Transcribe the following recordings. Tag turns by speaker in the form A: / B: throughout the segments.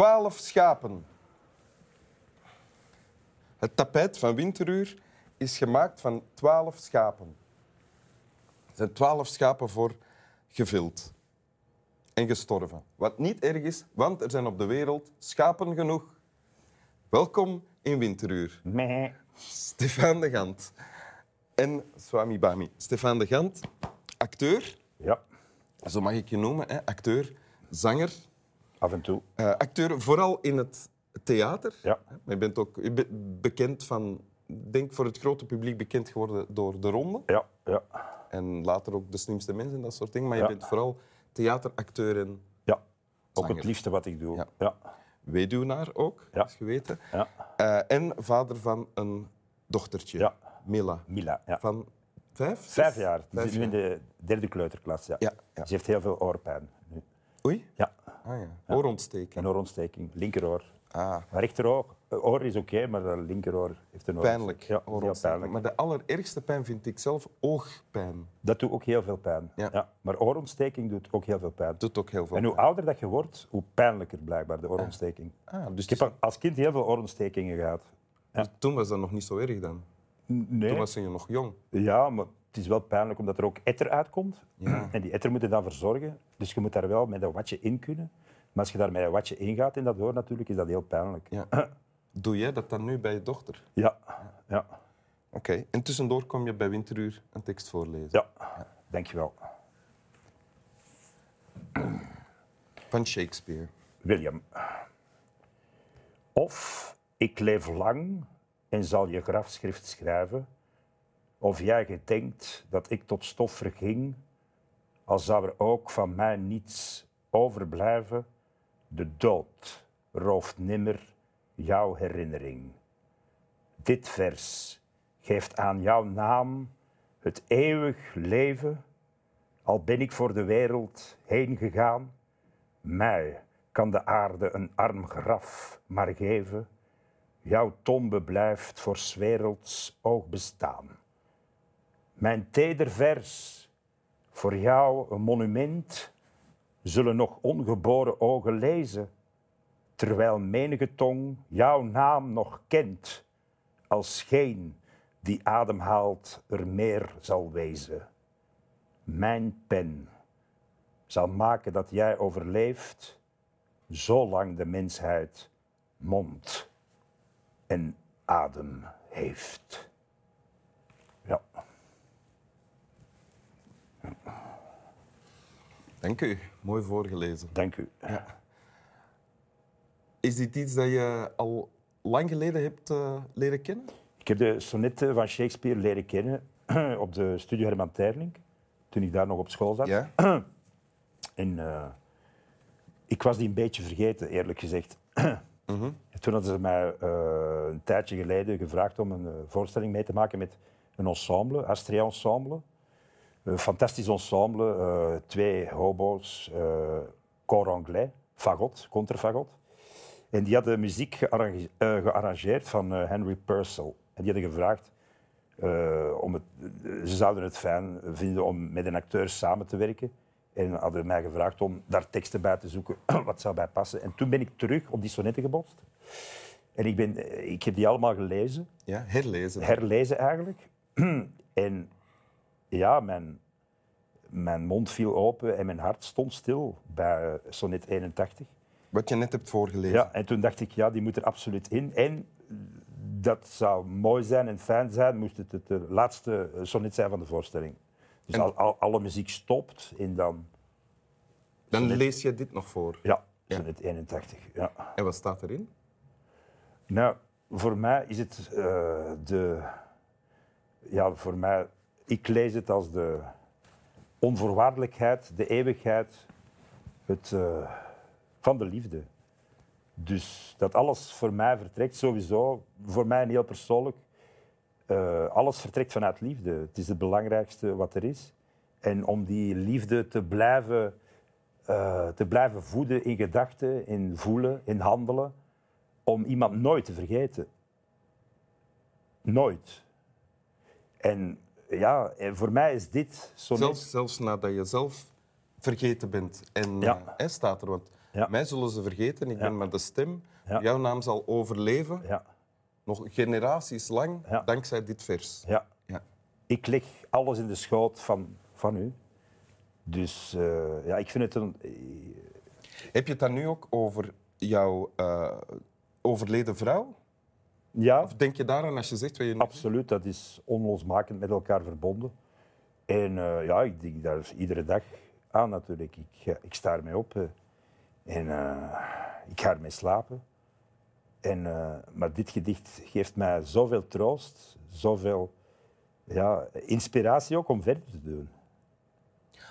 A: Twaalf schapen. Het tapijt van Winteruur is gemaakt van twaalf schapen. Er zijn twaalf schapen voor gevild en gestorven. Wat niet erg is, want er zijn op de wereld schapen genoeg. Welkom in Winteruur.
B: Meh.
A: Stefan de Gant en Swami Bami. Stefan de Gant, acteur,
B: Ja,
A: zo mag ik je noemen, hè? acteur, zanger.
B: Af en toe.
A: Eh, acteur vooral in het theater.
B: Ja.
A: Maar je bent ook je bent bekend van, ik denk voor het grote publiek bekend geworden door De Ronde.
B: Ja, ja,
A: En later ook De Slimste Mensen en dat soort dingen. Maar je
B: Ja.
A: bent vooral theateracteur en
B: ja. Ook
A: Zanger.
B: het liefste wat ik doe.
A: Ja.
B: Ja,
A: weduwnaar ook,
B: Ja.
A: is geweten.
B: ja.
A: Eh, en vader van een dochtertje,
B: Ja.
A: Mila.
B: Mila. Ja.
A: Van vijf?
B: Vijf jaar.
A: Vijf
B: zit nu in de derde kleuterklas. Ja.
A: Ja, ja.
B: Ze heeft heel veel oorpijn. Nu.
A: Oei?
B: Ja,
A: Ah ja. Oorontsteking.
B: een oorontsteking. Linkeroor.
A: Ah,
B: Maar rechteroor eh, oor is oké, maar de linkeroor heeft een
A: pijnlijk.
B: Ja, pijnlijk.
A: Maar de allerergste pijn vind ik zelf oogpijn.
B: Dat doet ook heel veel pijn.
A: Ja.
B: Maar oorontsteking doet ook heel veel pijn.
A: doet ook heel veel
B: En hoe
A: pijn.
B: ouder dat je wordt, hoe pijnlijker blijkbaar de oorontsteking.
A: Ah, dus
B: Ik heb al als kind heel veel oorontstekingen gehad.
A: dus toen was dat nog niet zo erg dan.
B: Nee.
A: Toen was je nog jong.
B: Ja, maar het is wel pijnlijk omdat er ook etter uitkomt.
A: Ja.
B: En die etter moet je dan verzorgen. Dus je moet daar wel met een watje in kunnen. Maar als je daar met een watje in gaat in dat oor natuurlijk, is dat heel pijnlijk.
A: Ja. Doe jij dat dan nu bij je dochter?
B: Ja, ja,
A: Oké. En tussendoor kom je bij Winteruur een tekst voorlezen.
B: ja. Dankjewel.
A: Van Shakespeare.
B: William. Of ik leef lang en zal je grafschrift schrijven, of jij gedenkt dat ik tot stof verging, al zou er ook van mij niets overblijven, de dood rooft nimmer jouw herinnering. Dit vers geeft aan jouw naam het eeuwig leven, al ben ik voor de wereld heen gegaan. Mij kan de aarde een arm graf maar geven. Jouw tombe blijft voor werelds oog bestaan. Mijn teder vers, voor jou een monument, zullen nog ongeboren ogen lezen, terwijl menige tong jouw naam nog kent, als geen die ademhaalt er meer zal wezen. Mijn pen zal maken dat jij overleeft, zolang de mensheid mond en adem heeft.
A: Dank u. Mooi voorgelezen.
B: dank u.
A: Is dit iets dat je al lang geleden hebt eh, leren kennen?
B: Ik heb de sonnetten van Shakespeare leren kennen op de Studio Herman Terling, toen ik daar nog op school zat.
A: Ja.
B: En eh, ik was die een beetje vergeten, eerlijk gezegd. En toen hadden ze mij eh, een tijdje geleden gevraagd om een eh, voorstelling mee te maken met een ensemble, Astrea Ensemble. Een fantastisch ensemble, eh, twee hobo's, eh cor anglais, fagot, contrafagot. En die hadden muziek gearrange- eh, gearrangeerd van Henry Purcell. En die hadden gevraagd om het, ze zouden het fijn vinden om met een acteur samen te werken. En hadden mij gevraagd om daar teksten bij te zoeken, wat zou bij passen. En toen ben ik terug op die sonnetten gebotst. En ik, ben, ik heb die allemaal gelezen,
A: Ja, herlezen.
B: herlezen eigenlijk. en ja, mijn, mijn mond viel open en mijn hart stond stil bij eh, sonnet 81.
A: Wat je net hebt voorgelezen.
B: Ja, en toen dacht ik, ja, die moet er absoluut in. En dat zou mooi zijn en fijn zijn, moest het het de laatste sonnet zijn van de voorstelling. Dus
A: En-
B: al, al- alle muziek stopt en dan,
A: Dan lees je dit nog voor.
B: ja, sonnet 81. Ja.
A: En wat staat erin?
B: Nou, voor mij is het eh, de... Ja, voor mij... Ik lees het als de onvoorwaardelijkheid, de eeuwigheid het, eh, van de liefde. Dus dat alles voor mij vertrekt, sowieso, voor mij heel persoonlijk, eh, alles vertrekt vanuit liefde. Het is het belangrijkste wat er is. En om die liefde te blijven, eh, te blijven voeden in gedachten, in voelen, in handelen, om iemand nooit te vergeten. Nooit. En ja, en voor mij is dit zo
A: Zelfs, zelfs nadat je zelf vergeten bent. En
B: Ja.
A: eh, staat er, want
B: Ja.
A: Mij zullen ze vergeten, ik ben maar de stem. Jouw naam zal overleven,
B: Ja,
A: nog generaties lang, dankzij dit vers.
B: ja.
A: Ja.
B: Ik leg alles in de schoot van, van u. Dus eh, ja, ik vind het een...
A: Heb je het dan nu ook over jouw eh, overleden vrouw?
B: Ja,
A: Of denk je daaraan als je zegt wat je nu
B: absoluut. Dat is onlosmakend met elkaar verbonden. En eh, ja, ik denk daar iedere dag aan natuurlijk. Ik, ik sta ermee op eh, en eh, ik ga ermee slapen. En, maar dit gedicht geeft mij zoveel troost, zoveel ja, inspiratie ook om verder te doen.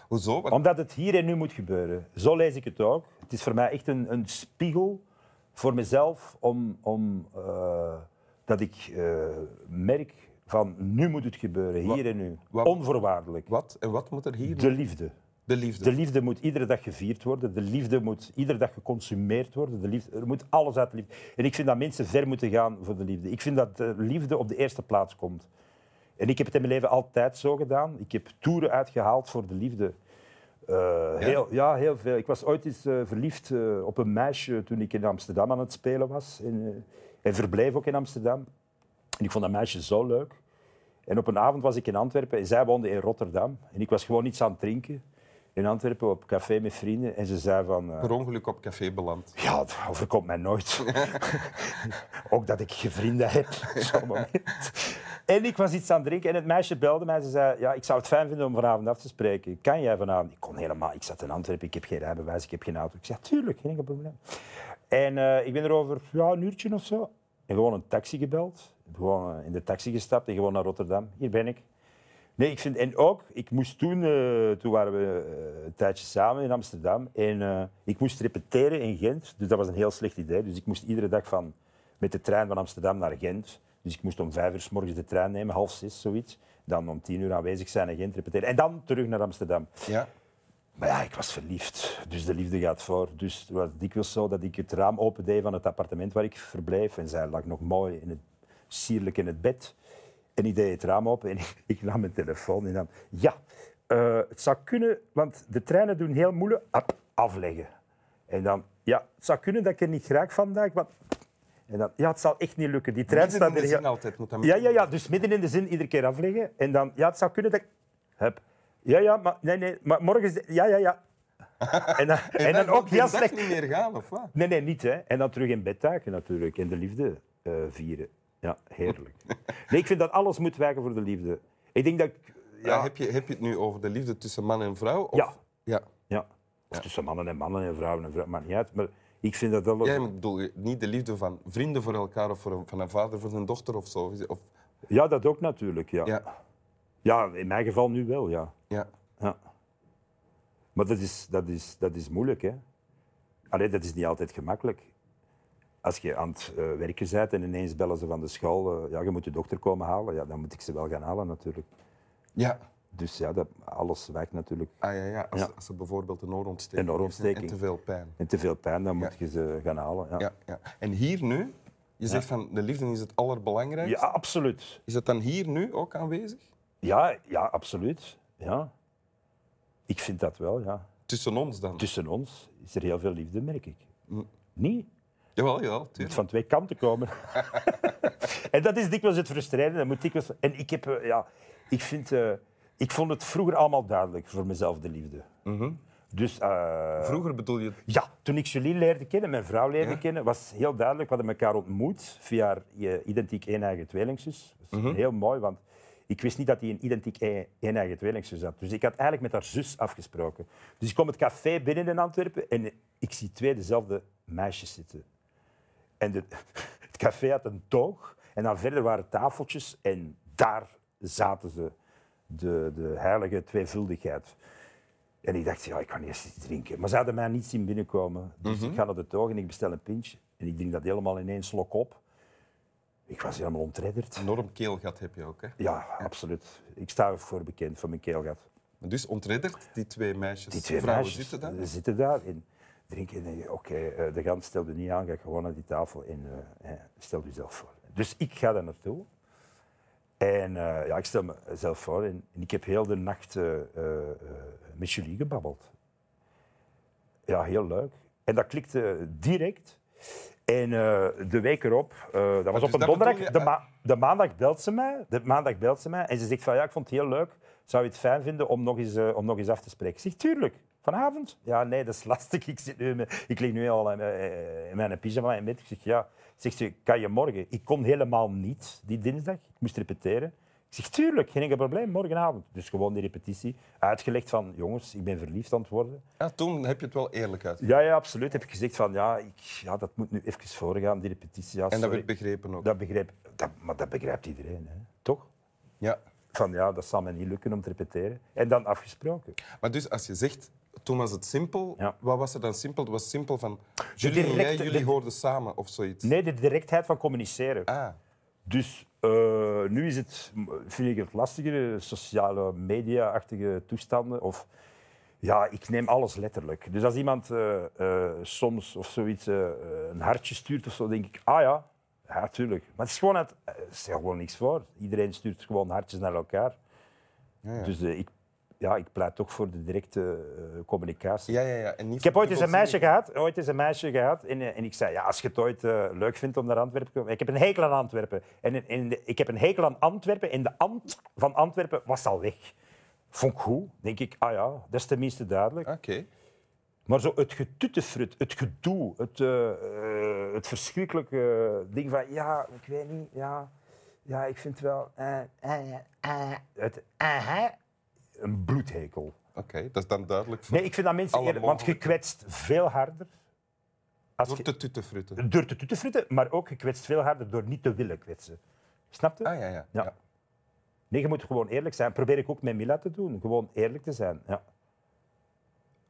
A: Hoezo?
B: Omdat het hier en nu moet gebeuren. Zo lees ik het ook. Het is voor mij echt een, een spiegel voor mezelf om, om eh, dat ik eh, merk van nu moet het gebeuren, hier en nu.
A: wat-
B: Onvoorwaardelijk.
A: Wat? En wat moet er hier?
B: De liefde.
A: De liefde.
B: De liefde moet iedere dag gevierd worden. De liefde moet iedere dag geconsumeerd worden. De liefde, er moet alles uit de liefde. En ik vind dat mensen ver moeten gaan voor de liefde. Ik vind dat de liefde op de eerste plaats komt. En ik heb het in mijn leven altijd zo gedaan. Ik heb toeren uitgehaald voor de liefde. Eh, Heel, ja, heel veel. Ik was ooit eens eh, verliefd eh, op een meisje toen ik in Amsterdam aan het spelen was. En, en verbleef ook in Amsterdam. En ik vond dat meisje zo leuk. En op een avond was ik in Antwerpen en zij woonde in Rotterdam. En ik was gewoon iets aan het drinken in Antwerpen op café met vrienden. En ze zei van...
A: Per ongeluk op café beland.
B: ja, dat overkomt mij nooit. Ook dat ik vrienden heb op zo'n moment. En ik was iets aan het drinken en het meisje belde mij. Ze zei, ja, ik zou het fijn vinden om vanavond af te spreken. Kan jij vanavond? Ik kon helemaal... Ik zat in Antwerpen, ik heb geen rijbewijs, ik heb geen auto. Ik zei, tuurlijk, geen enkel probleem. En eh, ik ben er over ja, een uurtje of zo. En gewoon een taxi gebeld. Gewoon eh, in de taxi gestapt en gewoon naar Rotterdam. Hier ben ik. Nee, ik vind, en ook, ik moest toen, eh, toen waren we eh, een tijdje samen in Amsterdam. En ik moest repeteren in Gent. Dus dat was een heel slecht idee. Dus ik moest iedere dag van, met de trein van Amsterdam naar Gent. Dus ik moest om vijf uur s morgens de trein nemen, half zes, zoiets. Dan om tien uur aanwezig zijn in Gent repeteren. En dan terug naar Amsterdam.
A: Ja.
B: Maar ja, ik was verliefd. Dus de liefde gaat voor. Dus het was dikwijls zo dat ik het raam opendeed van het appartement waar ik verbleef. En zij lag nog mooi in het, sierlijk in het bed. En ik deed het raam open en ik, ik nam mijn telefoon en dan... Ja, eh, het zou kunnen, want de treinen doen heel moeilijk Ap, afleggen. En dan... Ja, het zou kunnen dat ik er niet raak vandaag, want... En dan, ja, het zal echt niet lukken. Die trein
A: Midden in
B: staat
A: de
B: er
A: zin altijd moet dat
B: Ja, ja, ja, dus midden in de zin iedere keer afleggen. En dan, ja, het zou kunnen dat ik... Hup. Ja, ja, maar, nee, nee, maar morgen... is- Ja, ja, ja. En dan, en dan ook heel slecht...
A: niet meer gaan, of wat?
B: Nee, nee, niet. Hè. En dan terug in bed duiken natuurlijk. En de liefde eh, vieren. Ja, heerlijk. Nee, ik vind dat alles moet wijken voor de liefde. Ik denk dat ik...
A: Ja.
B: Ja,
A: heb, je, heb je het nu over de liefde tussen man en vrouw? Of?
B: Ja.
A: ja.
B: ja. Of tussen mannen en mannen en vrouwen en vrouwen, maakt niet uit. Maar ik vind dat alles...
A: Ja, maar ik bedoel niet de liefde van vrienden voor elkaar of voor een, van een vader voor zijn dochter of zo. Of,
B: Ja, dat ook natuurlijk, ja.
A: ja.
B: Ja, in mijn geval nu wel, ja.
A: Ja.
B: ja. Maar dat is, dat, is, dat is moeilijk, hè. Allee, dat is niet altijd gemakkelijk. Als je aan het eh, werken bent en ineens bellen ze van de school... eh, ja, je moet je dochter komen halen. Ja, dan moet ik ze wel gaan halen, natuurlijk.
A: Ja.
B: Dus ja, dat, alles wijkt natuurlijk.
A: Ah, ja, ja. Als,
B: Ja.
A: als ze bijvoorbeeld een oorontsteking
B: Een oorontsteking.
A: en te veel pijn.
B: En te veel pijn, dan
A: Ja.
B: moet je ze gaan halen. Ja,
A: Ja, ja. En hier nu, je zegt van de liefde is het allerbelangrijkste.
B: ja absoluut.
A: Is het dan hier nu ook aanwezig?
B: Ja, ja, absoluut. Ja. Ik vind dat wel, ja.
A: Tussen ons dan?
B: Tussen ons is er heel veel liefde, merk ik.
A: Mm.
B: Niet?
A: Jawel, jawel.
B: Het moet van twee kanten komen. en dat is dikwijls het frustrerende. Dat moet dikwijls... En ik heb, eh, ja, ik vind, eh, ik vond het vroeger allemaal duidelijk voor mezelf, de liefde. Dus, eh,
A: Vroeger bedoel je...
B: ja, toen ik Julie leerde kennen, mijn vrouw leerde
A: Ja.
B: kennen, was heel duidelijk. We hadden elkaar ontmoet via je identiek een-eigen tweelingzus. Dat is heel mooi, want ik wist niet dat hij een identiek een- een-eigen tweelingzus had. Dus ik had eigenlijk met haar zus afgesproken. Dus ik kom het café binnen in Antwerpen en ik zie twee dezelfde meisjes zitten. En de, het café had een toog en dan verder waren tafeltjes en daar zaten ze, de, de heilige tweevuldigheid. En ik dacht, ja, ik kan eerst iets drinken. Maar ze hadden mij niet zien binnenkomen. Dus ik ga naar de toog en ik bestel een pintje. En ik drink dat helemaal in één slok op. Ik was helemaal ontredderd.
A: enorm keelgat heb je ook. Hè?
B: Ja, absoluut. Ik sta ervoor bekend, voor mijn keelgat.
A: Dus ontredderd, die twee meisjes,
B: Die twee
A: vrouwen
B: meisjes
A: zitten daar.
B: zitten daar en drinken. En oké, eh, de gans stelde niet aan, ga gewoon naar die tafel en eh, stel jezelf voor. Dus ik ga daar naartoe. En eh, ja, ik stel mezelf voor en, en ik heb heel de nacht eh, eh, met Julie gebabbeld. Ja, heel leuk. En dat klikte direct. En de week erop, dat was
A: dus
B: op een
A: dat
B: donderdag,
A: je,
B: de, ma- de maandag belt ze mij. De maandag belt ze mij en ze zegt van ja, ik vond het heel leuk. Zou je het fijn vinden om nog eens, om nog eens af te spreken? Ik zeg tuurlijk. Vanavond? Ja, nee, dat is lastig. Ik, zit nu, ik lig nu al in, mijn- in mijn pyjama in bed. Ik zeg ja. Zegt ze, kan je morgen? Ik kon helemaal niet die dinsdag. Ik moest repeteren. Ik zeg tuurlijk, geen enkel probleem, morgenavond. Dus gewoon die repetitie. Uitgelegd van jongens, ik ben verliefd aan het worden.
A: Ja, toen heb je het wel eerlijk uit.
B: Ja, ja, absoluut. Heb ik gezegd van ja, ik, ja dat moet nu even voorgaan, die repetitie. Ja,
A: En dat werd begrepen ook.
B: Dat begrijp, dat, maar dat begrijpt iedereen, hè? toch?
A: Ja.
B: Van ja, dat zal me niet lukken om te repeteren. En dan afgesproken.
A: Maar dus als je zegt, toen was het simpel,
B: Ja.
A: wat was er dan simpel? Het was simpel van, jullie en jij,
B: directe-
A: jullie
B: de-
A: hoorden samen of zoiets.
B: Nee, de directheid van communiceren.
A: Ah,
B: Dus eh, nu is het, vind ik het lastiger, sociale media-achtige toestanden. Of, ja, ik neem alles letterlijk. Dus als iemand eh, eh, soms of zoiets eh, een hartje stuurt of zo, denk ik, ah ja, ja, tuurlijk. Maar het is gewoon, het, is gewoon niks voor. Iedereen stuurt gewoon hartjes naar elkaar.
A: ja, ja.
B: Dus eh, ik, ja, ik pleit toch voor de directe eh, communicatie.
A: ja, ja, ja. En niet
B: Ik heb ooit eens een meisje gehad, ooit eens een meisje gehad en, eh, en ik zei, ja, als je het ooit eh, leuk vindt om naar Antwerpen te komen... Ik heb een hekel aan Antwerpen. En, de- ik heb een hekel aan Antwerpen en de Ant van Antwerpen was al weg. Vond ik goed. denk ik, ah ja, dat is tenminste duidelijk.
A: Oké.
B: Maar zo het getuttefrut, het gedoe, het, het verschrikkelijke ding van, ja, ik weet niet, ja, ja ik vind wel... eh, het een bloedhekel.
A: Oké, dat is dan duidelijk. voor-
B: Nee, ik vind dat mensen eerder... Want je kwetst veel harder als
A: Door te tuttefrutten.
B: door te toetefrutten, maar ook je kwetst veel harder door niet te willen kwetsen. Snap je?
A: Ah, ja, ja.
B: Ja.
A: ja.
B: Nee, je moet gewoon eerlijk zijn. Probeer ik ook met Mila te doen. Gewoon eerlijk te zijn. Ja.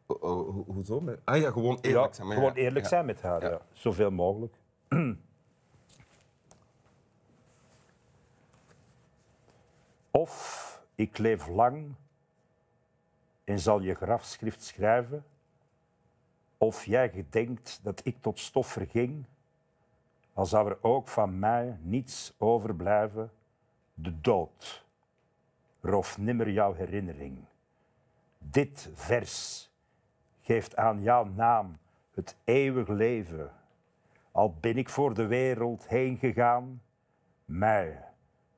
A: Oh, oh, ho- hoezo? met- Ah ja, gewoon eerlijk
B: Ja,
A: zijn. maar
B: gewoon
A: ja,
B: eerlijk zijn met haar.
A: Ja.
B: Zoveel mogelijk. of ik leef lang en zal je grafschrift schrijven. Of jij gedenkt dat ik tot stof verging. Al zou er ook van mij niets overblijven. De dood rooft nimmer jouw herinnering. Dit vers geeft aan jouw naam het eeuwig leven. Al ben ik voor de wereld heen gegaan, mij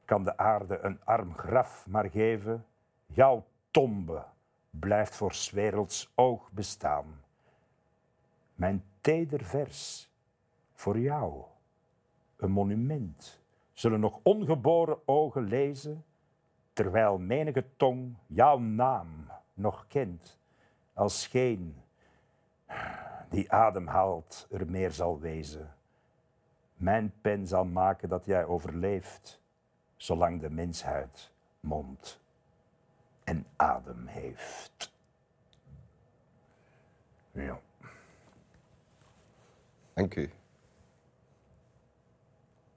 B: kan de aarde een arm graf maar geven. Jouw tombe blijft voor werelds oog bestaan. Mijn teder vers voor jou, een monument, zullen nog ongeboren ogen lezen, terwijl menige tong jouw naam nog kent, als geen die ademhaalt er meer zal wezen. Mijn pen zal maken dat jij overleeft, zolang de mensheid mond en adem heeft. Ja.
A: Dank u.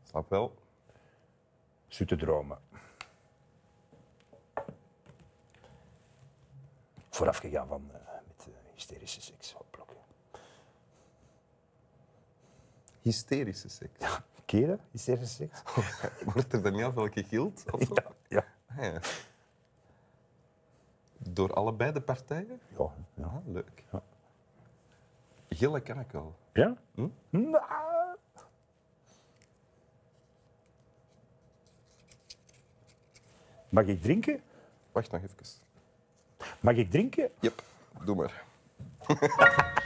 A: Snap wel.
B: Zoete dromen. Vooraf gegaan van eh, met eh, hysterische seks.
A: Hysterische seks.
B: Keren? Hysterische seks?
A: Wordt er dan heel veel gegild? Of zo?
B: Ja. ja.
A: Ah, ja. Door allebei de partijen?
B: Ja. ja.
A: Ah, leuk.
B: Ja.
A: Gillen kan ik al.
B: Ja?
A: Hm?
B: Nou. Mag ik drinken?
A: Wacht nog even.
B: Mag ik drinken?
A: Yep, doe maar.